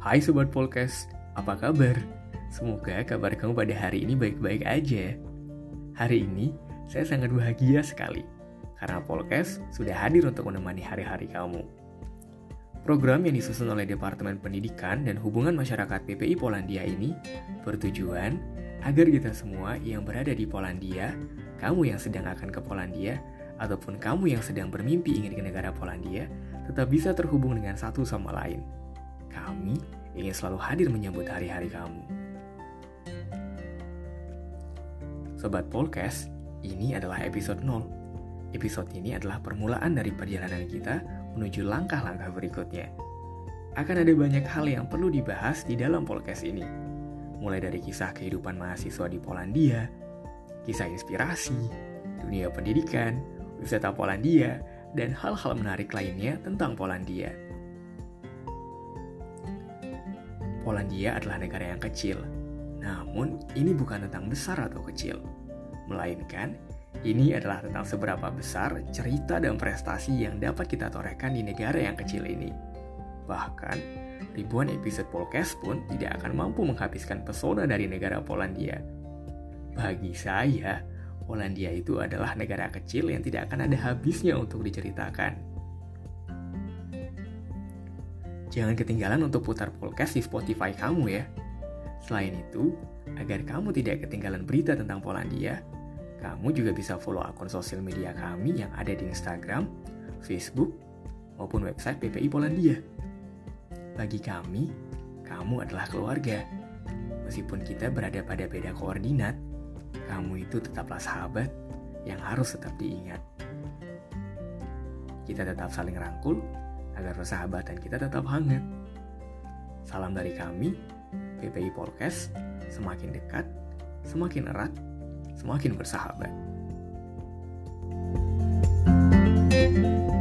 Hai Sobat Polkes, apa kabar? Semoga kabar kamu pada hari ini baik-baik aja. Hari ini, saya sangat bahagia sekali karena Polkes sudah hadir untuk menemani hari-hari kamu. Program yang disusun oleh Departemen Pendidikan dan Hubungan Masyarakat PPI Polandia ini bertujuan agar kita semua yang berada di Polandia, kamu yang sedang akan ke Polandia, ataupun kamu yang sedang bermimpi ingin ke negara Polandia, tetap bisa terhubung dengan satu sama lain – kami ingin selalu hadir menyambut hari-hari kamu. Sobat Polkes, ini adalah episode 0. Episode ini adalah permulaan dari perjalanan kita menuju langkah-langkah berikutnya. Akan ada banyak hal yang perlu dibahas di dalam Polkes ini. Mulai dari kisah kehidupan mahasiswa di Polandia, kisah inspirasi, dunia pendidikan, wisata Polandia, dan hal-hal menarik lainnya tentang Polandia. Polandia adalah negara yang kecil. Namun, ini bukan tentang besar atau kecil, melainkan ini adalah tentang seberapa besar cerita dan prestasi yang dapat kita torehkan di negara yang kecil ini. Bahkan, ribuan episode podcast pun tidak akan mampu menghabiskan pesona dari negara Polandia. Bagi saya, Polandia itu adalah negara kecil yang tidak akan ada habisnya untuk diceritakan. Jangan ketinggalan untuk putar podcast di Spotify kamu ya. Selain itu, agar kamu tidak ketinggalan berita tentang Polandia, kamu juga bisa follow akun sosial media kami yang ada di Instagram, Facebook, maupun website PPI Polandia. Bagi kami, kamu adalah keluarga. Meskipun kita berada pada beda koordinat, kamu itu tetaplah sahabat yang harus tetap diingat. Kita tetap saling rangkul agar persahabatan kita tetap hangat. Salam dari kami, PPI Podcast, semakin dekat, semakin erat, semakin bersahabat. thank you